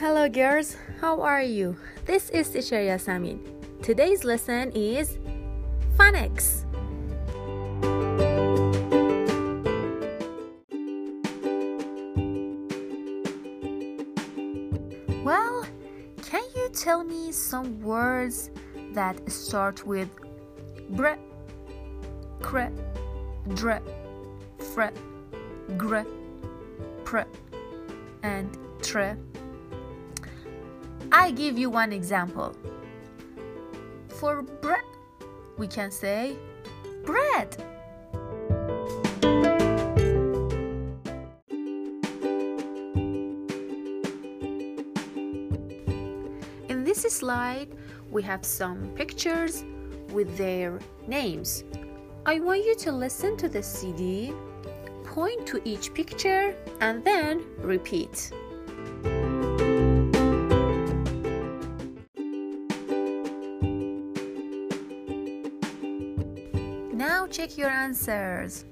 Hello, girls. How are you? This is teacher Yasamin. Today's lesson is phonics. Well, can you tell me some words that start with bre, cre, dre, fre, gre, pre, and tre? I give you one example. For bread, we can say bread. In this slide, we have some pictures with their names. I want you to listen to the CD, point to each picture, and then repeat. Now check your answers.